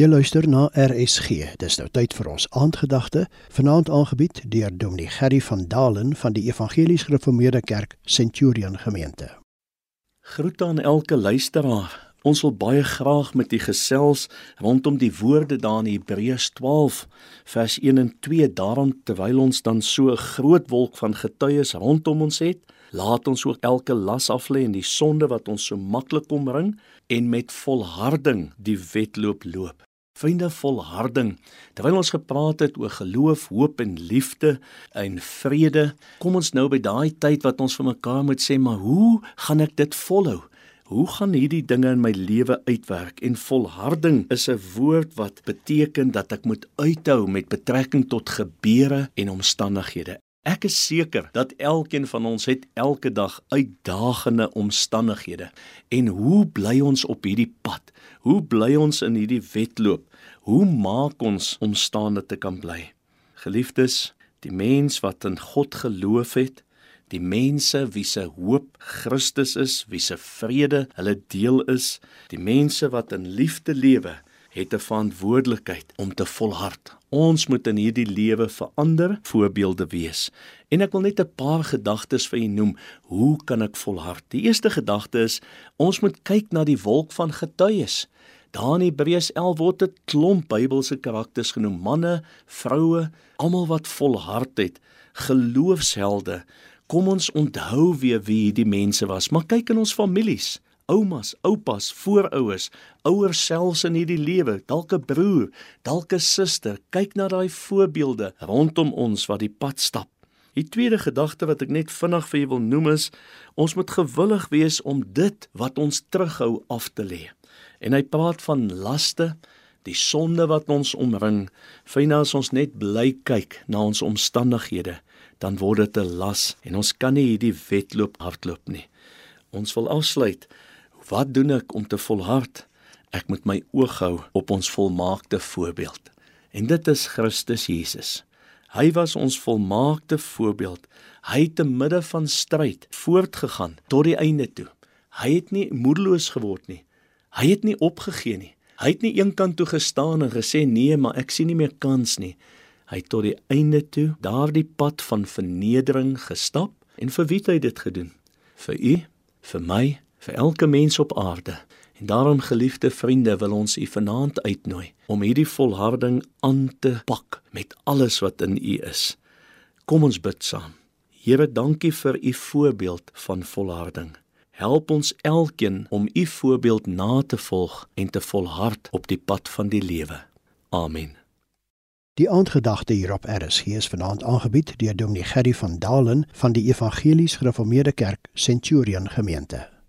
Jy luister na RSG. Dis nou tyd vir ons aandgedagte, vanaand aangebied deur Dominee Gerry van Dalen van die Evangelies Gereformeerde Kerk Centurion Gemeente. Groete aan elke luisteraar. Ons wil baie graag met u gesels rondom die woorde daar in Hebreërs 12 vers 1 en 2. Daarom terwyl ons dan so 'n groot wolk van getuies rondom ons het, Laat ons ook elke las af lê en die sonde wat ons so maklik omring en met volharding die wedloop loop. Vriende volharding. Terwyl ons gepraat het oor geloof, hoop en liefde en vrede, kom ons nou by daai tyd wat ons vir mekaar moet sê, maar hoe gaan ek dit volhou? Hoe gaan hierdie dinge in my lewe uitwerk? En volharding is 'n woord wat beteken dat ek moet uithou met betrekking tot gebeure en omstandighede. Ek is seker dat elkeen van ons het elke dag uitdagende omstandighede. En hoe bly ons op hierdie pad? Hoe bly ons in hierdie wedloop? Hoe maak ons om staande te kan bly? Geliefdes, die mens wat in God geloof het, die mense wie se hoop Christus is, wie se vrede hulle deel is, die mense wat in liefde lewe, het 'n verantwoordelikheid om te volhard. Ons moet in hierdie lewe verander voorbeelde wees. En ek wil net 'n paar gedagtes vir u noem. Hoe kan ek volhard? Die eerste gedagte is ons moet kyk na die wolk van getuies. Daar in Hebreërs 11 word 'n klomp Bybelse karakters genoem: manne, vroue, almal wat volhard het, geloofshelde. Kom ons onthou weer wie hierdie mense was, maar kyk in ons families oumas, oupas, voorouers, ouers selfs in hierdie lewe, dalk 'n broer, dalk 'n suster, kyk na daai voorbeelde rondom ons wat die pad stap. Die tweede gedagte wat ek net vinnig vir julle wil noem is, ons moet gewillig wees om dit wat ons terughou af te lê. En hy praat van laste, die sonde wat ons omring. Fyna as ons net bly kyk na ons omstandighede, dan word dit 'n las en ons kan nie hierdie wedloop hardloop nie. Ons wil afsluit Wat doen ek om te volhard? Ek moet my oog hou op ons volmaakte voorbeeld. En dit is Christus Jesus. Hy was ons volmaakte voorbeeld. Hy het te midde van stryd voortgegaan tot die einde toe. Hy het nie moedeloos geword nie. Hy het nie opgegee nie. Hy het nie eenkant toe gestaan en gesê nee, maar ek sien nie meer kans nie. Hy het tot die einde toe daardie pad van vernedering gestap en vir wie het hy dit gedoen? Vir u, vir my vir elke mens op aarde. En daarom geliefde vriende wil ons u vanaand uitnooi om hierdie volharding aan te pak met alles wat in u is. Kom ons bid saam. Here, dankie vir u voorbeeld van volharding. Help ons elkeen om u voorbeeld na te volg en te volhard op die pad van die lewe. Amen. Die aandgedagte hier op RSG is vanaand aangebied deur Dominee Gerry van Dalen van die Evangelies Gereformeerde Kerk Centurion Gemeente.